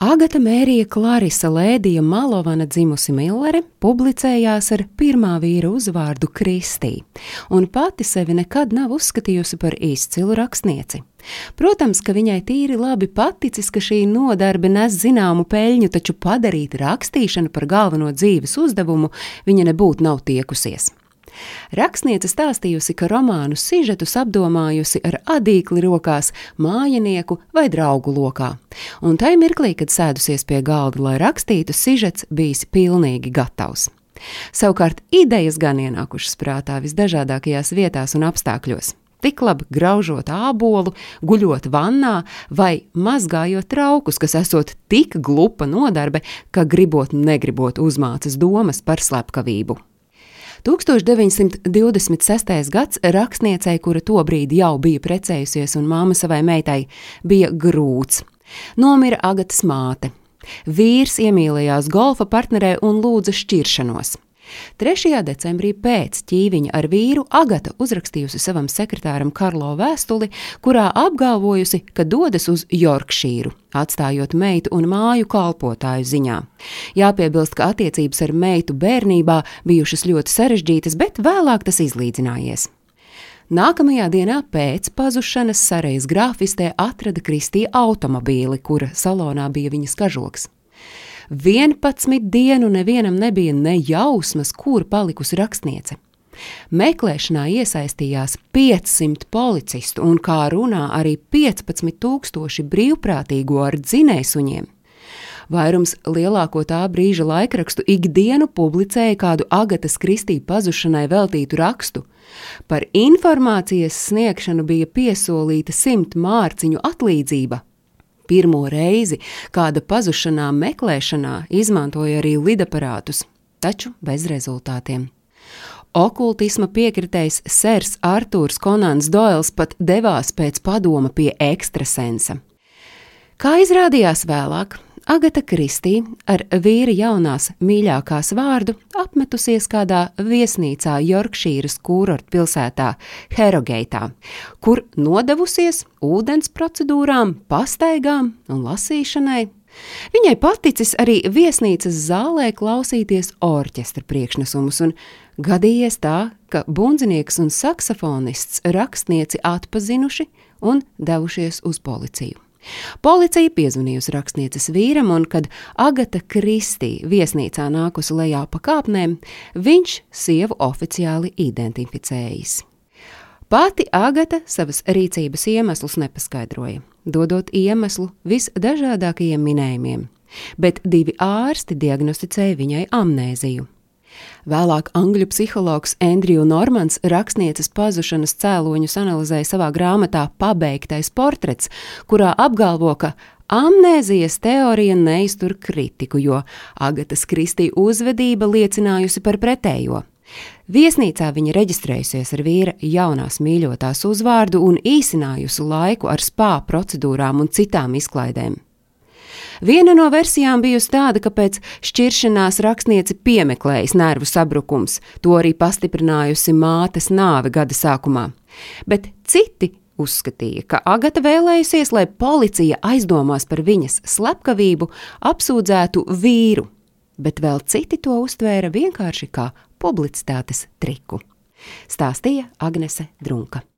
Agata Mērija Klarisa Lēdija Malovana dzimusi Millere publicējās ar pirmā vīra uzvārdu Kristī, un pati sevi nekad nav uzskatījusi par izcilu rakstnieci. Protams, ka viņai tīri labi paticis, ka šī nodarbe nes zināmu peļņu, taču padarīt rakstīšanu par galveno dzīves uzdevumu viņa nebūtu nav tiekusies. Rakstniece stāstījusi, ka romānu sižetus apdomājusi ar adīkli rokās, mājinieku vai draugu lokā. Un tai mirklī, kad sēdusies pie galda, lai rakstītu, sižets bijis pilnīgi gatavs. Savukārt idejas gan ienākušas prātā visdažādākajās vietās un apstākļos. Tik labi graužot ābolu, guļot vannā vai mazgājot traukus, kas esot tik glupa nodarbe, ka gribot negribot uzmācas domas par slepkavību. 1926. gads rakstniecei, kura tobrīd jau bija precējusies un māma savai meitai, bija grūts. Nomira Agatas māte. Vīrs iemīlējās golfa partnerē un lūdza šķiršanos. 3. decembrī pēc ķīviņa ar vīru Agata uzrakstījusi savam sekretāram Karlo vēstuli, kurā apgalvojusi, ka dodas uz Jorkšīru, atstājot meitu un māju kalpotāju ziņā. Jāpiebilst, ka attiecības ar meitu bērnībā bijušas ļoti sarežģītas, bet vēlāk tas izlīdzinājies. Nākamajā dienā pēc pazušanas Sarejas grāfistē atrada Kristīna automobīli, kura salonā bija viņas kažoks. 11 dienu nevienam nebija ne jausmas, kur palikusi rakstniece. Meklēšanā iesaistījās 500 policistu un, kā runā, arī 15,000 brīvprātīgo ar dzinējsuņiem. Vairums lielāko tā brīža laikrakstu ikdienu publicēja kādu Agatas Kristīna pazušanai veltītu rakstu. Par informācijas sniegšanu bija piesolīta simt mārciņu atlīdzība, Pirmo reizi kāda pazušanā meklēšanā izmantoja arī lidaparātus, taču bez rezultātiem. Okultisma piekritējs Sērs Arthurs Konants Doils pat devās pēc padoma pie ekstrasensa. Kā izrādījās vēlāk, Agata Kristī ar vīra jaunās mīļākās vārdu apmetusies kādā viesnīcā Jorkšīras kūrorta pilsētā Herogeitā, kur nodevusies ūdens procedūrām, pastaigām un lasīšanai. Viņai paticis arī viesnīcas zālē klausīties orķestra priekšnesumus, un gadījies tā, ka bundzinieks un saksofonists rakstnieci atpazinuši un devušies uz policiju. Policija piezvanījusi rakstnieces vīram, un, kad Agata Kristī viesnīcā nākusi lejā pa kāpnēm, viņš sievu oficiāli identificējis. Pati Agata savas rīcības iemeslus nepaskaidroja, dodot iemeslu visdažādākajiem minējumiem, bet divi ārsti diagnosticēja viņai amnēziju. Vēlāk angļu psihologs Andriju Normans rakstnieces pazušanas cēloņus analizēja savā grāmatā Pabeigtais portrets, kurā apgalvo, ka Amnēzijas teorija neiztur kritiku, jo Agatas Kristī uzvedība liecinājusi par pretējo. Viesnīcā viņa reģistrējusies ar vīra jaunās mīļotās uzvārdu un īsinājusi laiku ar spā procedūrām un citām izklaidēm. Viena no versijām bijusi tāda, ka pēc šķiršanās rakstnieci piemeklējis nervu sabrukums, to arī pastiprinājusi mātes nāve gada sākumā. Bet citi uzskatīja, ka Agata vēlējusies, lai policija aizdomās par viņas slepkavību, apsūdzētu vīru, bet vēl citi to uztvēra vienkārši kā publicitātes triku. Stāstīja Agnese Drunka.